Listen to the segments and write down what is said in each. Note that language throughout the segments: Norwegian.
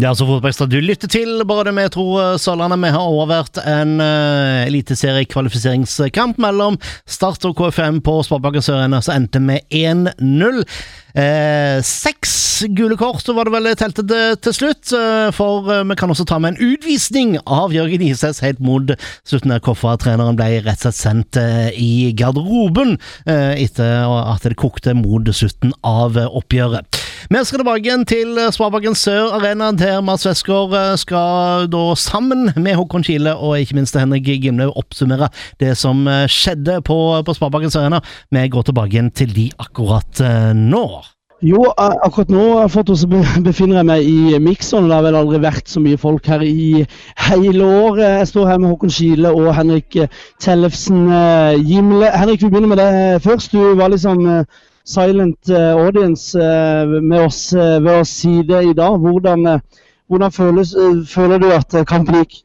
Ja, så Fotballekstra du lytter til Bare Metro Sørlandet. Vi har overvært en uh, eliteseriekvalifiseringskamp mellom Start og KFM på Sparebanken Sørene, som endte med 1-0. Eh, seks gule kort var det vel teltet til, til slutt, eh, for eh, vi kan også ta med en utvisning av Jørgen Isnes helt mot slutten av Koffa-treneren ble rett og slett sendt eh, i garderoben eh, etter at det kokte mot slutten av oppgjøret. Vi skal tilbake til Sparebanken Sør Arena, der Mats Westgård eh, skal da sammen med Håkon Kile og ikke minst Henrik Gimlaug oppsummere det som eh, skjedde på, på Sparebanken Sør Arena. Vi går tilbake til de akkurat eh, nå. Jo, akkurat nå så befinner jeg meg i mikseren. Det har vel aldri vært så mye folk her i hele år. Jeg står her med Håkon Kile og Henrik Tellefsen Gimle. Henrik, vi begynner med deg først. Du var liksom silent eh, audience eh, med oss eh, ved å si det i dag. Hvordan, hvordan føles, føler du at kampen gikk?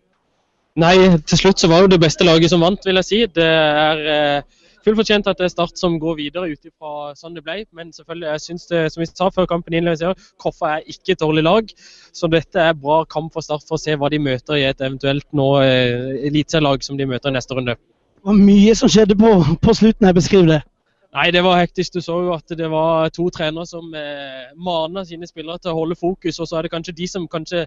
Nei, til slutt så var jo det beste laget som vant, vil jeg si. Det er fullt fortjent at det er Start som går videre ut ifra sånn det ble. Men selvfølgelig, jeg synes det, som vi sa før kampen innledes, Koffa er ikke et dårlig lag. Så dette er bra kamp for Start for å se hva de møter i et eventuelt nå eliteserielag som de møter i neste runde. Det var mye som skjedde på, på slutten. jeg beskriver det. Nei, det var hektisk. Du så jo at det var to trenere som eh, mana sine spillere til å holde fokus. Og så er det kanskje de som kanskje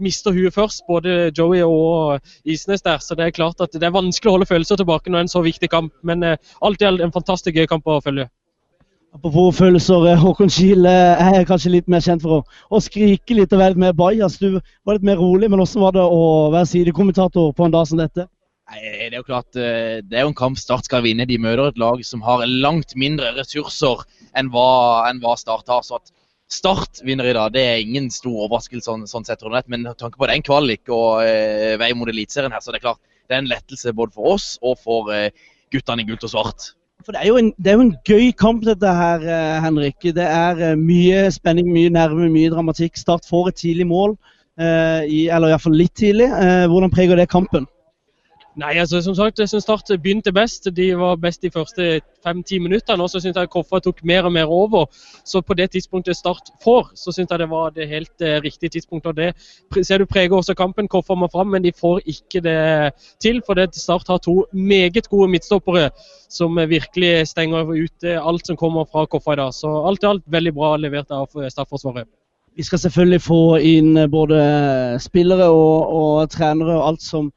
mister huet først, både Joey og Isnes der. Så det er klart at det er vanskelig å holde følelser tilbake når det er en så viktig kamp. Men eh, alt i alt en fantastisk gøy kamp å følge. Apropos følelser, eh, Håkon Kiel er kanskje litt mer kjent for å, å skrike litt og være litt mer bajas. Du var litt mer rolig, men hvordan var det å være sidekommentator på en dag som dette? Nei, Det er jo klart, eh, det er jo en kamp Start skal vinne. De møter et lag som har langt mindre ressurser enn hva, enn hva Start har. så at Start vinner i dag, det er ingen stor overraskelse. sånn, sånn sett, Men med tanke på det er en kvalik og eh, vei mot Eliteserien her, så det er klart det er en lettelse både for oss og for eh, guttene i gult og svart. For det er, jo en, det er jo en gøy kamp, dette her, eh, Henrik. Det er eh, mye spenning, mye nerve, mye dramatikk. Start får et tidlig mål, eh, i, eller iallfall litt tidlig. hvordan preger det kampen? Nei, altså som sagt, jeg synes Start begynte best. De var best de første fem-ti minuttene. Og så syns jeg Koffa tok mer og mer over. Så på det tidspunktet Start får, så syns jeg det var det helt eh, riktige tidspunktet. Og det ser du preger også kampen. Koffa må fram, men de får ikke det til. For det Start har to meget gode midtstoppere som virkelig stenger ute alt som kommer fra Koffa i dag. Så alt i alt veldig bra levert av Start-forsvaret. Vi skal selvfølgelig få inn både spillere og, og trenere og alt som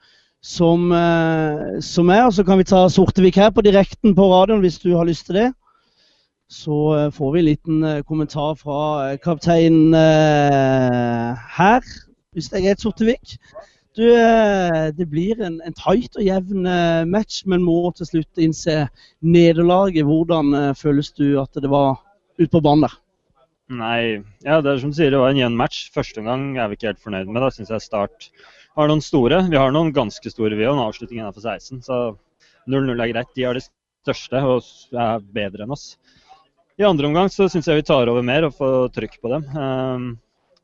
som, eh, som er. Og så kan vi ta Sortevik her på direkten på radioen hvis du har lyst til det. Så eh, får vi en liten eh, kommentar fra kapteinen her, hvis det er greit, Sortevik. Du, det blir en, en tight og jevn match, men må til slutt innse nederlaget. Hvordan føles du at det var ute på banen der? Nei, ja, det er som du sier, det var en jevn match. Første gang er vi ikke helt fornøyd med. Da syns jeg Start har noen store. Vi har noen ganske store, vi òg. en avslutning innenfor 16. Så 0-0 er greit. De har de største og er bedre enn oss. I andre omgang så syns jeg vi tar over mer og får trykk på dem. Um,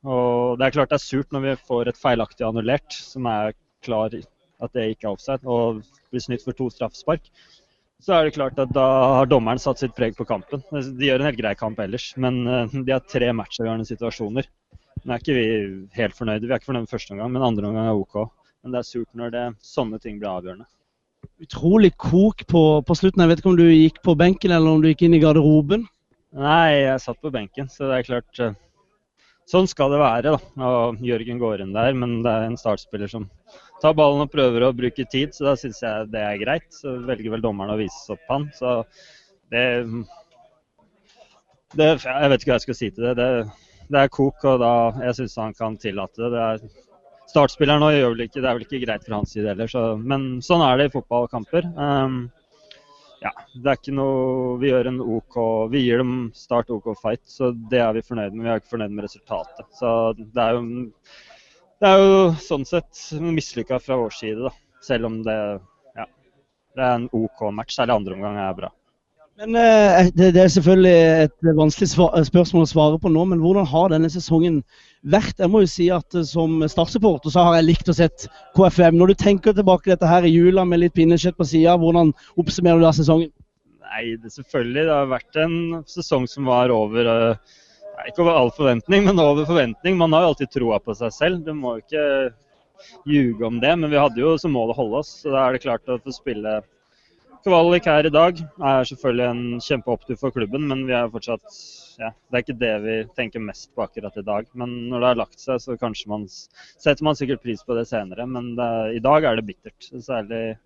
og Det er klart det er surt når vi får et feilaktig annullert, som er klar at det ikke er offside, og blir snytt for to straffespark. Så er det klart at da har dommeren satt sitt preg på kampen. De gjør en helt grei kamp ellers, men uh, de har tre matchavgjørende situasjoner. Nå er ikke vi helt fornøyde. Vi er ikke fornøyde med første omgang, men andre omgang er OK. Men det er surt når det, sånne ting blir avgjørende. Utrolig kok på, på, slutten. Jeg vet ikke om du gikk på benken eller om du gikk inn i garderoben? Nei, jeg satt på benken, så det er klart eh, Sånn skal det være. da. Og Jørgen går inn der, men det er en startspiller som tar ballen og prøver å bruke tid, så da syns jeg det er greit. Så velger vel dommeren å vise opp han. Så det, det Jeg vet ikke hva jeg skal si til det. det det er kok, og da jeg syns han kan tillate det. det er, startspilleren nå gjør vel ikke, det er vel ikke greit fra hans side heller, så, men sånn er det i fotballkamper. Um, ja, det er ikke noe Vi gjør en OK Vi gir dem start OK fight, så det er vi fornøyd med. Vi er ikke fornøyd med resultatet. Så det er jo, det er jo sånn sett mislykka fra vår side, da. Selv om det, ja, det er en OK match. Særlig andre omgang er bra. Men eh, det, det, er selvfølgelig et vanskelig spørsmål å svare på nå, men hvordan har denne sesongen vært? Jeg må jo si at eh, Som Start-supporter så har jeg likt å sett KFM. Når du tenker tilbake dette her i jula med litt pinnekjøtt på sida, hvordan oppsummerer du da sesongen? Nei, det, selvfølgelig. Det har vært en sesong som var over Nei, Ikke over all forventning, men over forventning. Man har jo alltid troa på seg selv. Du må jo ikke ljuge om det. Men vi hadde jo som mål å holde oss, så da er det klart å få spille kvalik her i dag er selvfølgelig en kjempeopptur for klubben, men vi er fortsatt ja, Det er ikke det vi tenker mest på akkurat i dag. Men når det har lagt seg, så kanskje man setter man sikkert pris på det senere. Men det, i dag er det bittert. Særlig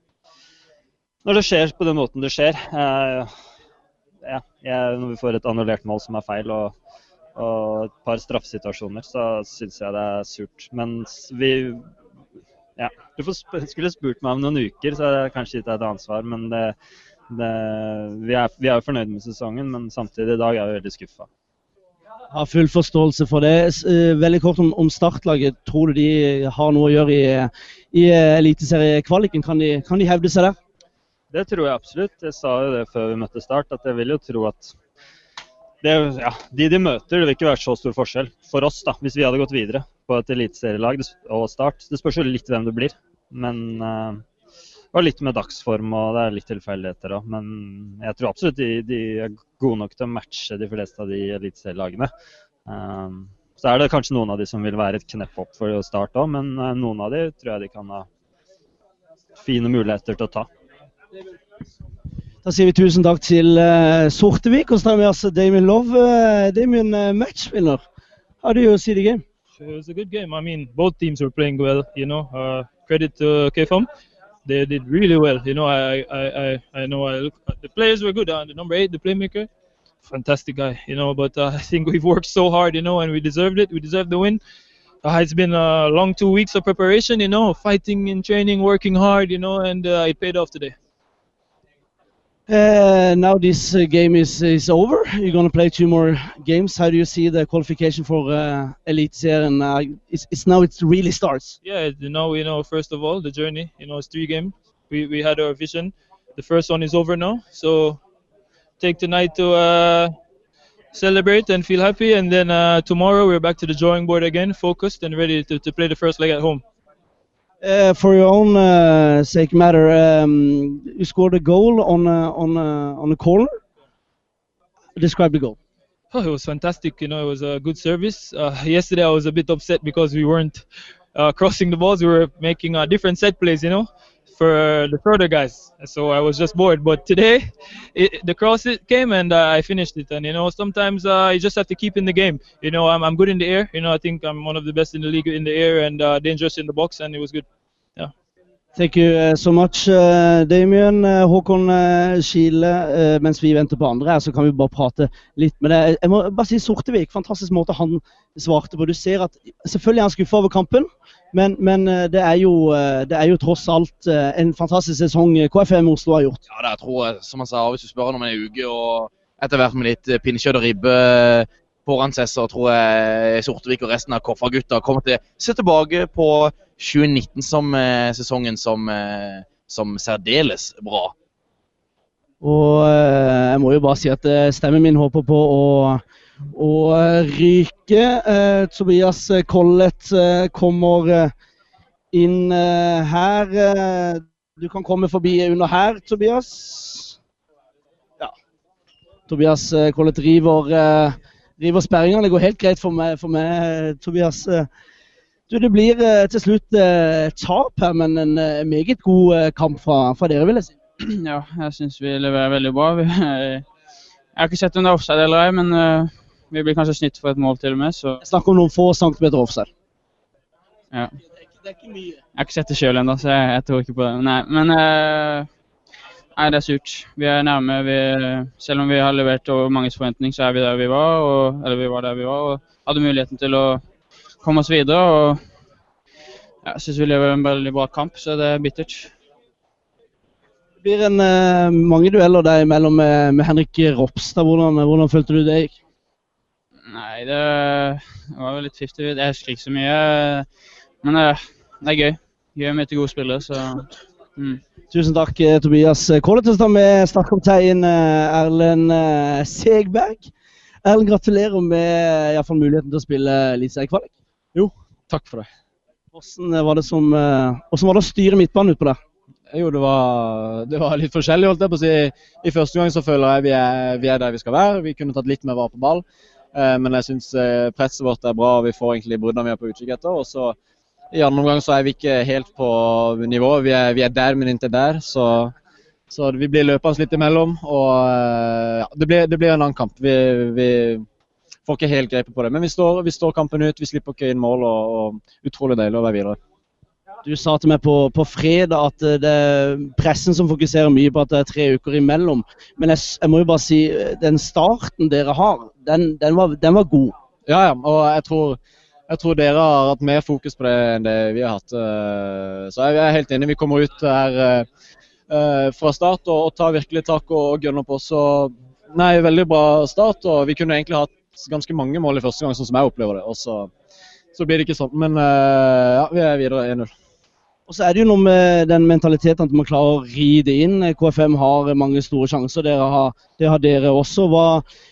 når det skjer på den måten det skjer. Eh, ja, jeg, når vi får et annullert mål som er feil, og, og et par straffesituasjoner, så syns jeg det er surt. Men vi ja, du sp skulle spurt meg om noen uker, så hadde jeg kanskje gitt deg et ansvar. Men det, det, vi, er, vi er fornøyd med sesongen, men samtidig i dag er vi veldig skuffa. Har full forståelse for det. Eh, veldig kort om, om startlaget. Tror du de har noe å gjøre i, i eliteseriekvaliken? Kan, de, kan de hevde seg der? Det tror jeg absolutt. Jeg sa jo det før vi møtte Start, at jeg vil jo tro at det, ja, de de møter, det vil ikke være så stor forskjell for oss da, hvis vi hadde gått videre på et eliteserielag og Start. Det spørs jo litt hvem det blir. Men uh, og litt med dagsform og det er litt tilfeldigheter òg. Men jeg tror absolutt de, de, er gode nok til å matche de fleste av de eliteserielagene. Um, så er det kanskje noen av de som vil være et knepp opp for å starte òg, men uh, noen av de tror jeg de kan ha fine muligheter til å ta. Da sier vi tusen takk til uh, Sortevik. Og så tar vi oss Damien Love. Uh, Damien, uh. How do you see the game? It was a good game. I mean, both teams were playing well. You know, uh, credit to KFM. They did really well. You know, I I, I, I know I look, the players were good. Uh, the number eight, the playmaker, fantastic guy. You know, but uh, I think we've worked so hard. You know, and we deserved it. We deserved the win. Uh, it's been a long two weeks of preparation. You know, fighting in training, working hard. You know, and uh, it paid off today. Uh, now this uh, game is is over. You're going to play two more games. How do you see the qualification for uh, Elite and uh, it's, it's now it really starts. Yeah, you know, you know, first of all, the journey. You know, it's three games. We we had our vision. The first one is over now, so take tonight to uh, celebrate and feel happy, and then uh, tomorrow we're back to the drawing board again, focused and ready to, to play the first leg at home. Uh, for your own uh, sake matter, um, you scored a goal on a, on a, on a corner. Describe the goal. Oh, it was fantastic. You know, it was a good service. Uh, yesterday I was a bit upset because we weren't uh, crossing the balls. We were making uh, different set plays. You know, for the further guys. So I was just bored. But today, it, the cross it came and uh, I finished it. And you know, sometimes uh, you just have to keep in the game. You know, I'm, I'm good in the air. You know, I think I'm one of the best in the league in the air and uh, dangerous in the box, and it was good. Yeah. Thank you uh, so much, uh, Damien. Uh, Håkon uh, mens vi venter på andre her, så kan vi bare prate litt med deg. Jeg må bare si Sortevik, fantastisk måte han svarte på. Du ser at selvfølgelig er han skuffa over kampen, men, men uh, det, er jo, det, er jo, tross alt en fantastisk sesong KFM Oslo har gjort. Ja, det jeg tror jeg, som han sa, hvis du spør ham om en uke og etter hvert med litt pinnekjøtt og ribbe foran seg, så tror jeg Sortevik og resten av Koffa-gutta kommer til å se tilbake på 2019 som eh, sesongen som, eh, som særdeles bra. Og eh, jeg må jo bare si at stemmen min håper på å, å ryke. Tobias Collett kommer inn her. Du kan komme forbi under her, Tobias. Ja. Tobias Collett river, river sperringene. Det går helt greit for meg, for meg Tobias. Du, Det blir til slutt tap her, men en meget god kamp fra, fra, dere, vil jeg si. Ja, jeg syns vi leverer veldig bra. Vi, jeg har ikke sett om det er offside eller ei, men vi blir kanskje snitt for et mål til og med. Så. Jeg snakker om noen få centimeter offside. Ja. Det er ikke mye. Jeg har ikke sett det sjøl ennå, så jeg, jeg, tror ikke på det. Nei, men Nei, det er surt. Vi er nærme. Vi, selv om vi har levert over manges forventning, så er vi der vi var. Og, eller vi var der vi var, og hadde muligheten til å komme oss videre. og Jeg syns vi lever en veldig bra kamp, så det er bittert. Det blir en, uh, mange dueller deg imellom med, med Henrik Ropstad. Hvordan, hvordan, følte du det gikk? Nei, det, var jo litt 50 Jeg husker ikke så mye. Men det, det er gøy. Gøy å møte gode spillere, så mm. Tusen takk, eh, Tobias Kåletøstad med startkaptein tegn Erlend Segberg. Erlend, gratulerer med muligheten til å spille eliteseriekvalik. Jo, takk for det. Hvordan var det, som, eh, hvordan var det å styre midtbanen utpå der? Jo, det var, det var, litt forskjellig. holdt jeg på å si. I første gang så føler jeg vi er, vi er, der vi skal være. Vi kunne tatt litt mer vare på ball. Eh, men jeg syns presset vårt er bra, og vi får egentlig bruddene vi er på utkikk etter. Og så i andre omgang så er vi ikke helt på nivå. Vi er, vi er der, men ikke der. Så, så vi blir løpende litt imellom. Og ja, det blir, det blir en annen kamp. Vi, vi får ikke helt grepet på det. Men vi står, vi står, kampen ut, vi slipper ikke inn mål, og, og utrolig deilig å være videre. Du sa til meg på, på, fredag at det er pressen som fokuserer mye på at det er tre uker imellom. Men jeg, jeg må jo bare si, den starten dere har, den, den, var, den var, god. Ja, ja. Og jeg tror, jeg tror, dere har hatt mer fokus på det enn det vi har hatt. Eh, så jeg er helt enig. Vi kommer ut her eh, fra start og, og tar virkelig tak og, og gunner på. Så nei, veldig bra start. Og vi kunne egentlig hatt ganske mange mål i første gang, sånn som jeg opplever det. Og så, så blir det ikke sånn. Men uh, ja, vi er videre 1-0. Og så er det jo noe med den mentaliteten at man klarer å ri det inn. KFM har mange store sjanser, har, det har dere også. Hva,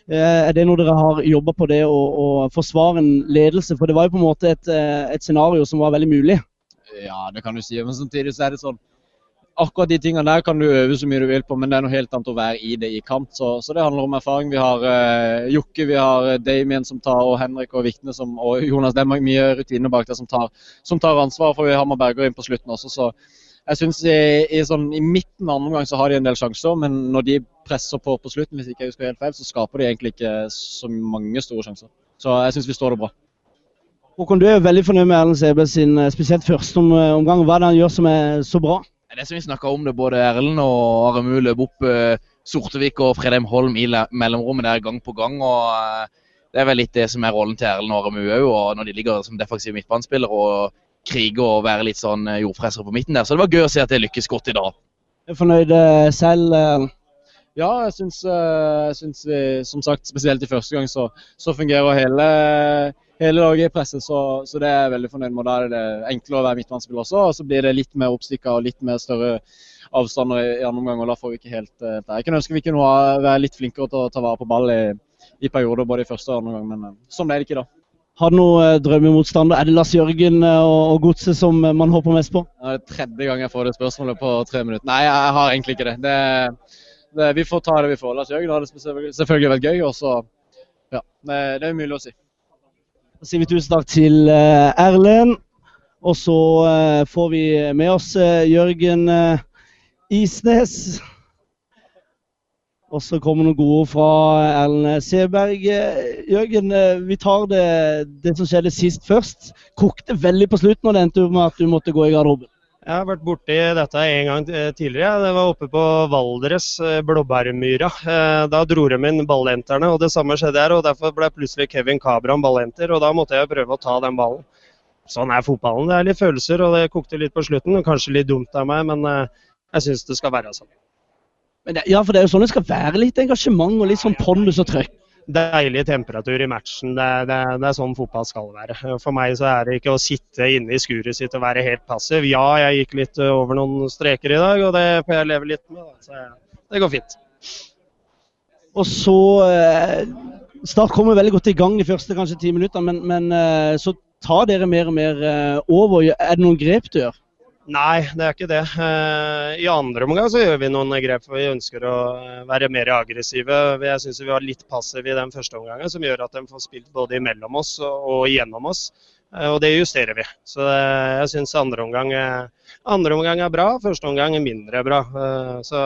eh, er det noe dere har jobba på det å, å, forsvare en ledelse? For det var jo på en måte et, eh, et scenario som var veldig mulig. Ja, det kan du si. Men samtidig så er det sånn akkurat de tingene der kan du øve så mye du vil på, men det er noe helt annet å være i det i kamp. Så, så det handler om erfaring. Vi har uh, Jokke, vi har eh, Damien som tar, og Henrik og Vikne som, og Jonas. Det er mye rutiner bak der som tar, tar ansvar, for vi har med Berger inn på slutten også. så jeg synes i, i, sånn, I midten av andre omgang så har de en del sjanser, men når de presser på på slutten, hvis ikke jeg husker helt feil, så skaper de egentlig ikke så mange store sjanser. Så jeg syns vi står det bra. Håkon, du er veldig fornøyd med Erlend Sebe sin eh, spesielt første omgang. Hva er det han gjør som er så bra? Det som vi snakka om, det både Erlend og Aremu løp opp uh, Sortevik og Fredheim Holm i mellomrommet der gang på gang. og uh, Det er vel litt det som er rollen til Erlend og Aremu òg. Og når de ligger som defensive midtbanespillere og kriger og være litt sånn uh, jordfresere på midten der. Så det var gøy å se at det lykkes godt i dag. Jeg Er fornøyd selv? Ja, jeg syns, som sagt, spesielt i første gang så, så fungerer hele hele laget i presset, så, så, det er jeg veldig fornøyd med. Da er det enklere å være midtbanespiller også. Og så blir det litt mer oppstykka og litt mer større avstander i, i andre omgang. og Da får vi ikke helt uh, det. Jeg kunne ønske vi kunne være litt flinkere til å ta vare på ball i, i perioder, både i første og andre omgang, men uh, sånn er det ikke da. Har du noen uh, drømmemotstander? Er det Lars Jørgen og, og Godset som man håper mest på? Det er tredje gang jeg får det spørsmålet på tre minutter. Nei, jeg har egentlig ikke det. det, det vi får ta det vi får. Lars Jørgen har det selvfølgelig vært gøy. og så, ja, det, det er umulig å si. Da sier vi tusen takk til eh, Erlend. Og så eh, får vi med oss eh, Jørgen Isnes. Og så kommer noen gode fra Erlend Seberg. Jørgen, vi tar det, det som skjedde sist først. Kokte veldig på slutten, og det endte med at du måtte gå i garderoben. Jeg har vært borti dette en gang tidligere. Det var oppe på Valdres, eh, Blåbærmyra. Eh, da dro de inn ballenterne, og det samme skjedde her. og Derfor ble plutselig Kevin Cabran ballenter, og da måtte jeg prøve å ta den ballen. Sånn er fotballen. Det er litt følelser, og det kokte litt på slutten. og Kanskje litt dumt av meg, men eh, jeg syns det skal være sånn. Det, ja, for det er jo sånn det skal være. Litt engasjement og litt sånn pondus og trøkk deilig temperatur i matchen. Det, det, det, er sånn fotball skal være. For meg så er det ikke å sitte inne i skuret sitt og være helt passiv. Ja, jeg gikk litt over noen streker i dag, og det får jeg leve litt med. Så det går fint. Og så eh, Start kommer veldig godt i gang de første kanskje ti minuttene, men, men eh, så tar dere mer og mer eh, over. Er det noen grep du gjør? Nei, det er ikke det. Eh, I andre omgang så gjør vi noen grep for vi ønsker å eh, være mer aggressive. Jeg syns vi var litt passive i den første omgangen, som gjør at de får spilt både imellom oss og gjennom oss. Eh, og det justerer vi. Så jeg syns andre omgang, andre omgang er bra, første omgang er mindre bra. Så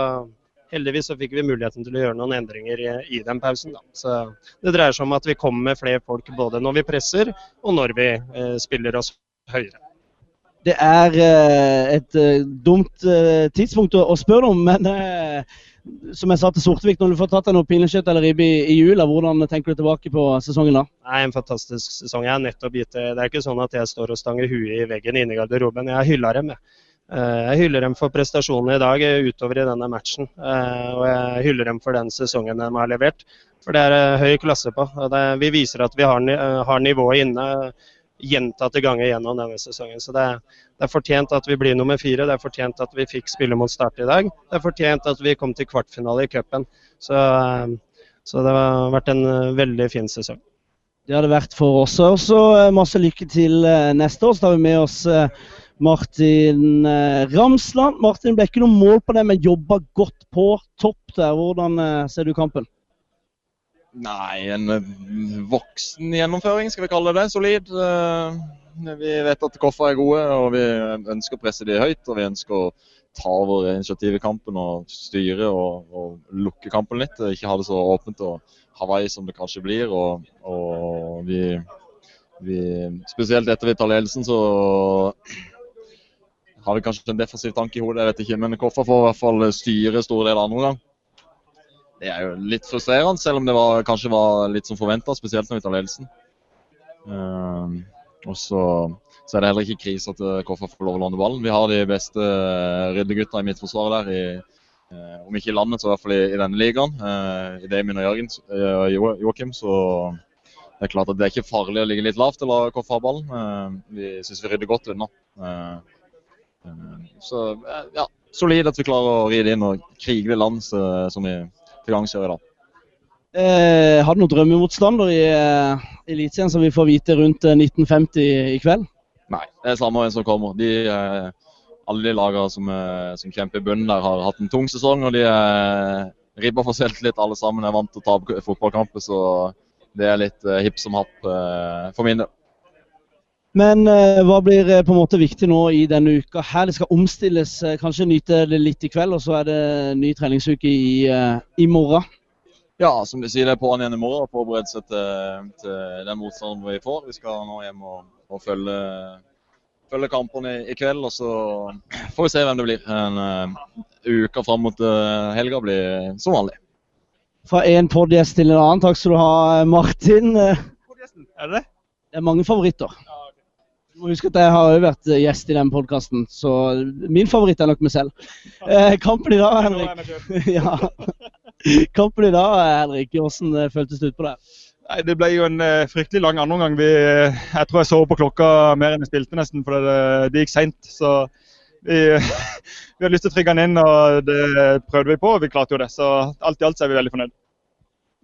heldigvis så fikk vi muligheten til å gjøre noen endringer i, i den pausen. Da. Så det dreier seg om at vi kommer med flere folk både når vi presser og når vi spiller oss høyere. Det er eh, et eh, dumt eh, tidspunkt å, spørre om, men som jeg sa til Sortevik, når du får tatt deg noe pinnekjøtt eller ribbe i, jula, hvordan tenker du tilbake på sesongen da? Er en fantastisk sesong. Jeg har nettopp gitt det. Er ikke sånn at jeg står og stanger huet i veggen inne i garderoben. Jeg hyller dem. Jeg. jeg hyller dem for prestasjonene i dag utover i denne matchen. Og jeg hyller dem for den sesongen de har levert. For det er høy klasse på. Vi viser at vi har nivået inne gjentatte ganger gjennom denne sesongen. Så det er, det er, fortjent at vi blir nummer fire. Det er fortjent at vi fikk spille mot Start i dag. Det er fortjent at vi kom til kvartfinale i cupen. Så, eh, så, det har vært en eh, veldig fin sesong. Det har det vært for oss. også. Eh, masse lykke til neste år. Så tar vi med oss Martin Ramsland. Martin ble ikke noe mål på det, men jobba godt på topp der. Hvordan ser du kampen? Nei, en eh, voksen gjennomføring, skal vi kalle det. Solid. Eh, Vi vet at Koffa er gode, og vi ønsker å presse de høyt. Og vi ønsker å ta over initiativ i kampen og styre og, og lukke kampen litt. Ikke ha det så åpent og Hawaii som det kanskje blir. Og, og vi, vi Spesielt etter vi tar ledelsen, så har vi kanskje en defensiv tanke i hodet, jeg vet ikke. Men Koffa får i hvert fall styre store deler andre omgang. Det er jo litt frustrerende, selv om det var, kanskje var litt som forventa, spesielt når vi tar ledelsen. Ehm, og så, så er det heller ikke krise at eh, Koffa får lov å låne ballen. Vi har de beste eh, ryddegutta i midtforsvaret der, i, uh, om ikke i landet, så i hvert fall i, i denne ligaen. Uh, I Damien og Jørgen, uh, Jo- Joakim, så det er klart at det er ikke farlig å ligge litt lavt eller la Koffa ha ballen. Eh, vi syns vi rydder godt unna. Eh, eh, så ja, solid at vi klarer å ri inn og krige det land som vi til gangs dag. Eh, har du noen drømmemotstander i eh, Eliteserien som vi får vite rundt eh, 1950 i kveld? Nei, det er samme hvem som kommer. De, eh, alle de lagene som, eh, som kjemper i bunnen der, har hatt en tung sesong. Og de er ribba for selvtillit, alle sammen. er vant til å tape fotballkamper, så det er litt eh, hipp som happ eh, for min del. Men eh, hva blir eh, på en måte viktig nå i denne uka her? Det skal omstilles, eh, kanskje nyte det litt i kveld, og så er det ny treningsuke i, eh, i morgen. Ja, som de sier, det er på'n igjen i morgen forberede seg til, til den motstanderen vi får. Vi skal nå hjem og, og følge, følge kampene i, i kveld, og så får vi se hvem det blir. En uh, uke fram mot uh, helga blir som vanlig. Fra en podgjest til en annen. Takk skal du ha, Martin. Podgjesten, Er det det? Det er mange favoritter. Må huske at jeg har jo vært gjest i den podkasten, så min favoritt er nok meg selv. Eh, kampen i dag, Henrik. ja. Kampen i dag, Henrik. Hvordan eh, føltes det ut på deg? Nei, Det ble jo en eh, fryktelig lang andre omgang. Vi, eh, jeg tror jeg så på klokka mer enn jeg spilte nesten, for det, det gikk seint. Så vi, vi hadde lyst til å trygge den inn, og det prøvde vi på, og vi klarte jo det. Så alt i alt er vi veldig fornøyd.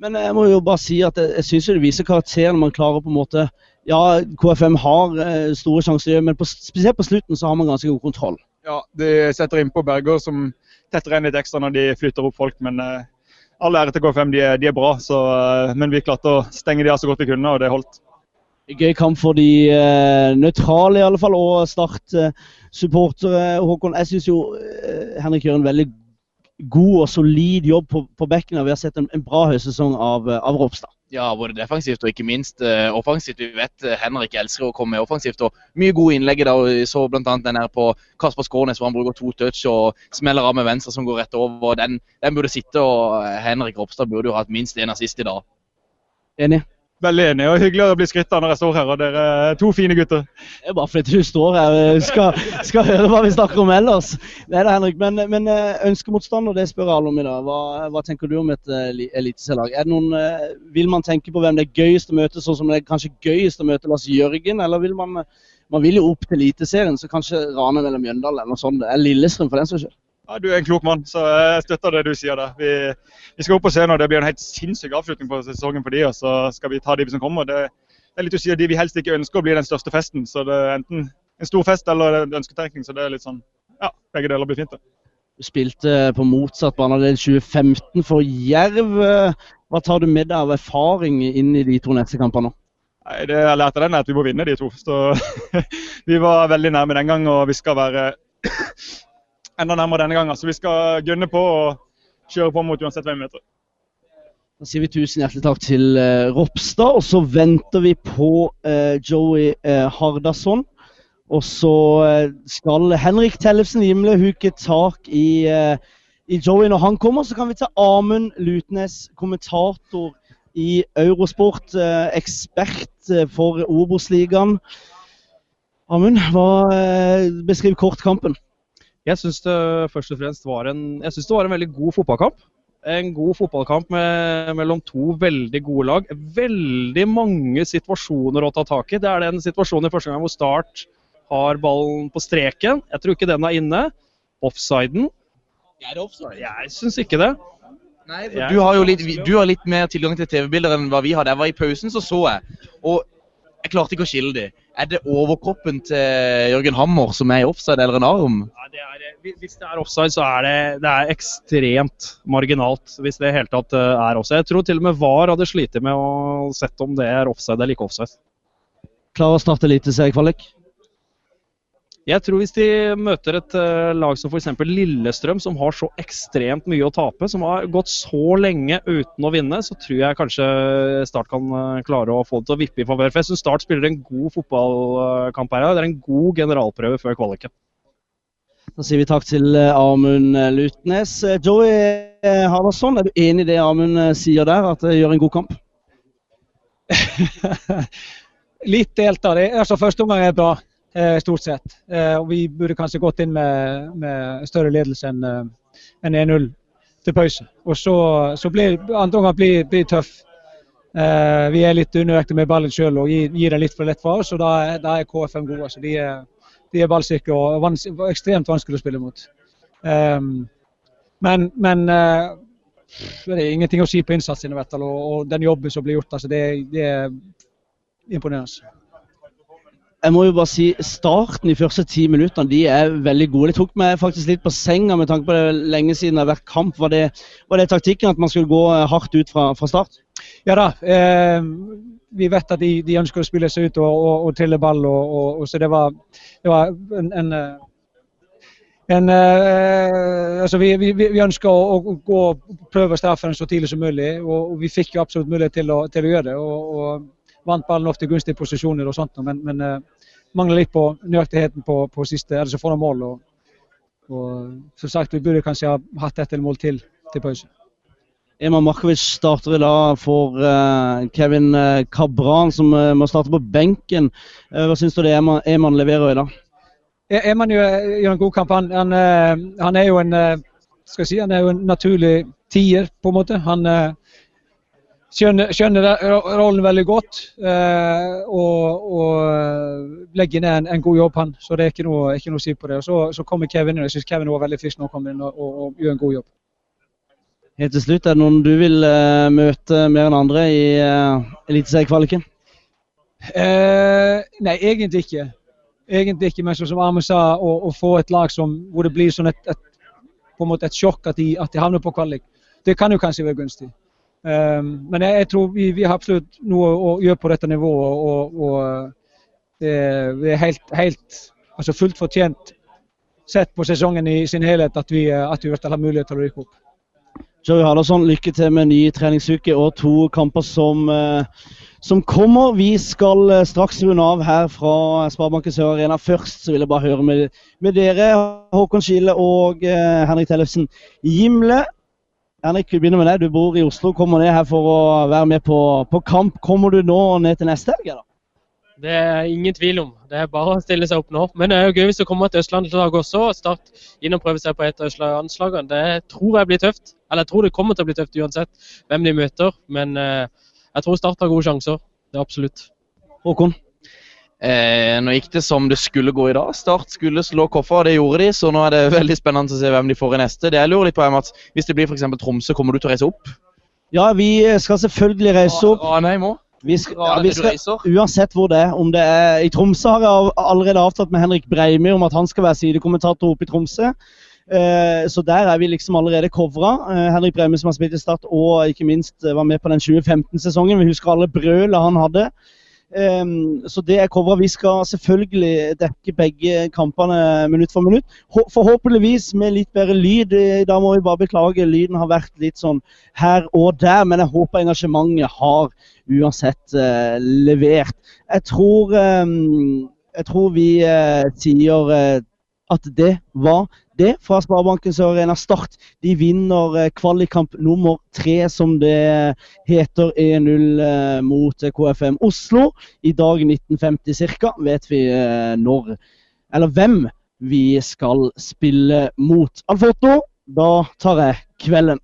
Men jeg må jo bare si at jeg, jeg syns det viser karakteren når man klarer på en måte Ja, KFM har eh, store sjanser, men på, spesielt på slutten så har man ganske god kontroll. Ja, De setter innpå Berger, som tetter inn litt ekstra når de flytter opp folk. Men eh, all ære til KFM, de er, de er bra. Så, eh, men vi klarte å stenge de av så godt vi kunne, og det holdt. Gøy kamp for de nøytrale, i alle fall, og Start-supportere. Håkon, jeg syns jo Henrik gjør en veldig god og solid jobb på, på bekken. og Vi har sett en, en bra høysesong av, av Ropstad. Ja, både defensivt og ikke minst uh, offensivt. Vi vet uh, Henrik elsker å komme med offensivt. og Mye gode innlegg Vi så bl.a. den her på Kasper Skånes hvor han bruker to touch og smeller av med venstre som går rett over. Den, den burde sitte, og eh, Henrik Ropstad burde jo hatt minst en assist i dag. Enig? Veldig enig, og hyggelig å bli skrytt av når jeg står her. og Dere er to fine gutter. Det er bare fordi du står her og skal, skal høre hva vi snakker om ellers. Det er det, Henrik. Men, men eh, ønskemotstander, det spør alle om i dag. Hva, hva tenker du om et eh, eli- eliteserielag? Er eh, Vil man tenke på hvem det er gøyest å møte, sånn som det er kanskje gøyest å møte Lars Jørgen? Eller vil man man vil jo opp til Eliteserien, så kanskje Ranheim eller Mjøndalen eller noe sånt. Eller Lillestrøm for den saks skyld. Ja, Du er en klok mann, så jeg støtter det du sier der. Vi, vi skal opp og se når Det blir en helt sinnssyk avslutning på sesongen for de, og så skal vi ta de som kommer. Det, det er litt å si at de vi helst ikke ønsker å bli den største festen. Så det er enten en stor fest eller en ønsketenkning. Så det er litt sånn Ja, begge deler blir fint. det. Du spilte på motsatt banedel 2015 for Jerv. Hva tar du med deg av erfaring inn i de to neste kampene? Nei, Det jeg lærte den er at vi må vinne de to. Så Vi var veldig nærme den gang, og vi skal være enda nærmere denne gangen. Så vi skal gunne på og kjøre på mot uansett hvem vi møter. Da sier vi tusen hjertelig takk til uh, Ropstad, og så venter vi på uh, Joey uh, Hardasson. Og så eh, skal Henrik Tellefsen Gimle huke tak i, eh, i Joey når han kommer. Så kan vi ta Amund Lutnes, kommentator i Eurosport, eh, ekspert eh, for Obos-ligaen. Amund, eh, beskriv kort kampen. Jeg syns det først og fremst var en, jeg synes det var en veldig god fotballkamp. En god fotballkamp med, mellom to veldig gode lag. Veldig mange situasjoner å ta tak i. Det er den situasjonen i første gang hvor Start har ballen på streken. Jeg tror ikke den er inne. Offsiden. Jeg syns ikke det. Nei, du har jo litt, du har litt mer tilgang til TV-bilder enn hva vi har. Jeg var i pausen, så så jeg. Og Jeg klarte ikke å skille de. Er det overkroppen til Jørgen Hammer som er i offside, eller en arm? Ja, det er, eh, hvis det er offside, så er det, det er ekstremt marginalt. Hvis det i hele tatt eh, er offside. Jeg tror til og med VAR hadde slitt med å sette om det er offside eller ikke offside. Klarer å starte eliteseriekvalik? Jeg tror hvis de møter et uh, lag som f.eks. Lillestrøm, som har så ekstremt mye å tape, som har gått så lenge uten å vinne, så tror jeg kanskje Start kan uh, klare å få det til å vippe i favør. For jeg syns Start spiller en god fotballkamp her. Det er en god generalprøve før kvaliken. Da sier vi takk til Amund Lutnes. Joey Havarsson, er du enig i det Amund sier der, at det gjør en god kamp? Litt delt av det. Altså, første omgang er bra, eh, stort sett. Eh, og vi burde kanskje gått inn med, med større ledelse enn en 1-0 til pause. Og så, så blir andre omgang blir, blir tøff. Eh, vi er litt unøyaktige med ballen sjøl og gir, gir den litt for lett fra oss. og Da, da er KFM gode. Altså. De er, de er ballsikre og vans, ekstremt vanskelig å spille mot. Um, men, men uh, det er ingenting å si på innsatsen og, og, den jobben som blir gjort. Altså, det, det er imponerende. Jeg må jo bare si Starten de første ti minuttene de er veldig gode. Det tok meg faktisk litt på senga med tanke på det lenge siden det har vært kamp. Var det, var det taktikken at man skulle gå hardt ut fra, fra start? Ja da. Eh, vi vet at de, de, ønsker å spille seg ut og, og, og trille ball. Og, og, så det var, det var en, en en, eh, altså vi, vi, vi, ønsker å, å, gå og prøve straffen så tidlig som mulig, og, vi fikk jo absolutt mulighet til å, til å gjøre det. Og, vant ballen ofte i gunstige posisjoner, og sånt, men, men uh, mangler litt på nøyaktigheten på, på siste, eller så får noen mål. Og, og, som sagt, vi burde kanskje ha hatt ett mål til til pause. Eman Markovic starter i dag for uh, Kevin Cabran, som uh, må starte på benken. Hva syns du det Eman, Eman leverer i dag? Eman gjør, gjør en god kamp. Han, han, han, er jo en skal jeg si, han er jo en naturlig tier, på en måte. Han, skjønner, skjønner rollen veldig godt eh, og, og, eh, legger ned en, en, god jobb, han. Så det er ikke noe, ikke noe å si på det. Og så, så kommer Kevin inn. Jeg syns Kevin var veldig frisk nå kom inn og, og, og, gjør en god jobb. Helt til slutt, er det noen du vil uh, møte mer enn andre i uh, eliteseriekvaliken? Uh, nei, egentlig ikke. Egentlig ikke, men som Amund sa, å, å, få et lag som, hvor det blir sånn et, et, på en måte et sjokk at de, at de havner på kvalik, det kan jo kanskje være gunstig. Um, men jeg, tror vi, vi, har absolutt noe å gjøre på dette nivået. Og, og det, det, er helt, helt altså fullt fortjent sett på sesongen i sin helhet at vi, at vi har mulighet til å rykke opp. Joey Hardarson, lykke til med ny treningsuke og to kamper som, uh, som kommer. Vi skal straks runde av her fra Sparebanken Sør Arena. Først så vil jeg bare høre med, med dere, Håkon Skile og Henrik Tellefsen Gimle. Henrik, vi begynner med deg. Du bor i Oslo, kommer ned her for å være med på, på kamp. Kommer du nå ned til neste helg? Det er ingen tvil om. Det er bare å stille seg opp nå. Men det er jo gøy hvis du kommer til Østlandslaget også. og Start inn og prøve seg på et av østlandslagene. Det tror jeg blir tøft. Eller jeg tror det kommer til å bli tøft uansett hvem de møter. Men eh, jeg tror Start har gode sjanser. Det er absolutt. Håkon? Eh, nå gikk det som det skulle gå i dag. Start skulle slå Koffa, og det gjorde de. Så nå er det veldig spennende å se hvem de får i neste. Det jeg lurer litt på er Mats, Hvis det blir f.eks. Tromsø, kommer du til å reise opp? Ja, vi skal selvfølgelig reise opp. Ranheim òg? Vi skal, ja, vi skal, uansett hvor det er. Om det er I Tromsø har jeg allerede avtalt med Henrik Breimi om at han skal være sidekommentator oppe i Tromsø. Eh, så der er vi liksom allerede covra. Eh, Henrik Breimi som har spilt i Start og ikke minst var med på den 2015-sesongen. Vi husker alle brølet han hadde. Um, så det er covra. Vi skal selvfølgelig dekke begge kampene minutt for minutt. Forhåpentligvis med litt bedre lyd. Da må vi bare beklage. Lyden har vært litt sånn her og der, men jeg håper engasjementet har uansett uh, levert. Jeg tror, um, jeg tror vi uh, sier at det var det fra Sparebanken Sør Arena Start. De vinner eh, kvalikkamp nummer tre, som det heter, 1-0 eh, mot KFM Oslo. I dag 1950 ca. vet vi eh, når, eller hvem, vi skal spille mot. Alfoto, da tar jeg kvelden.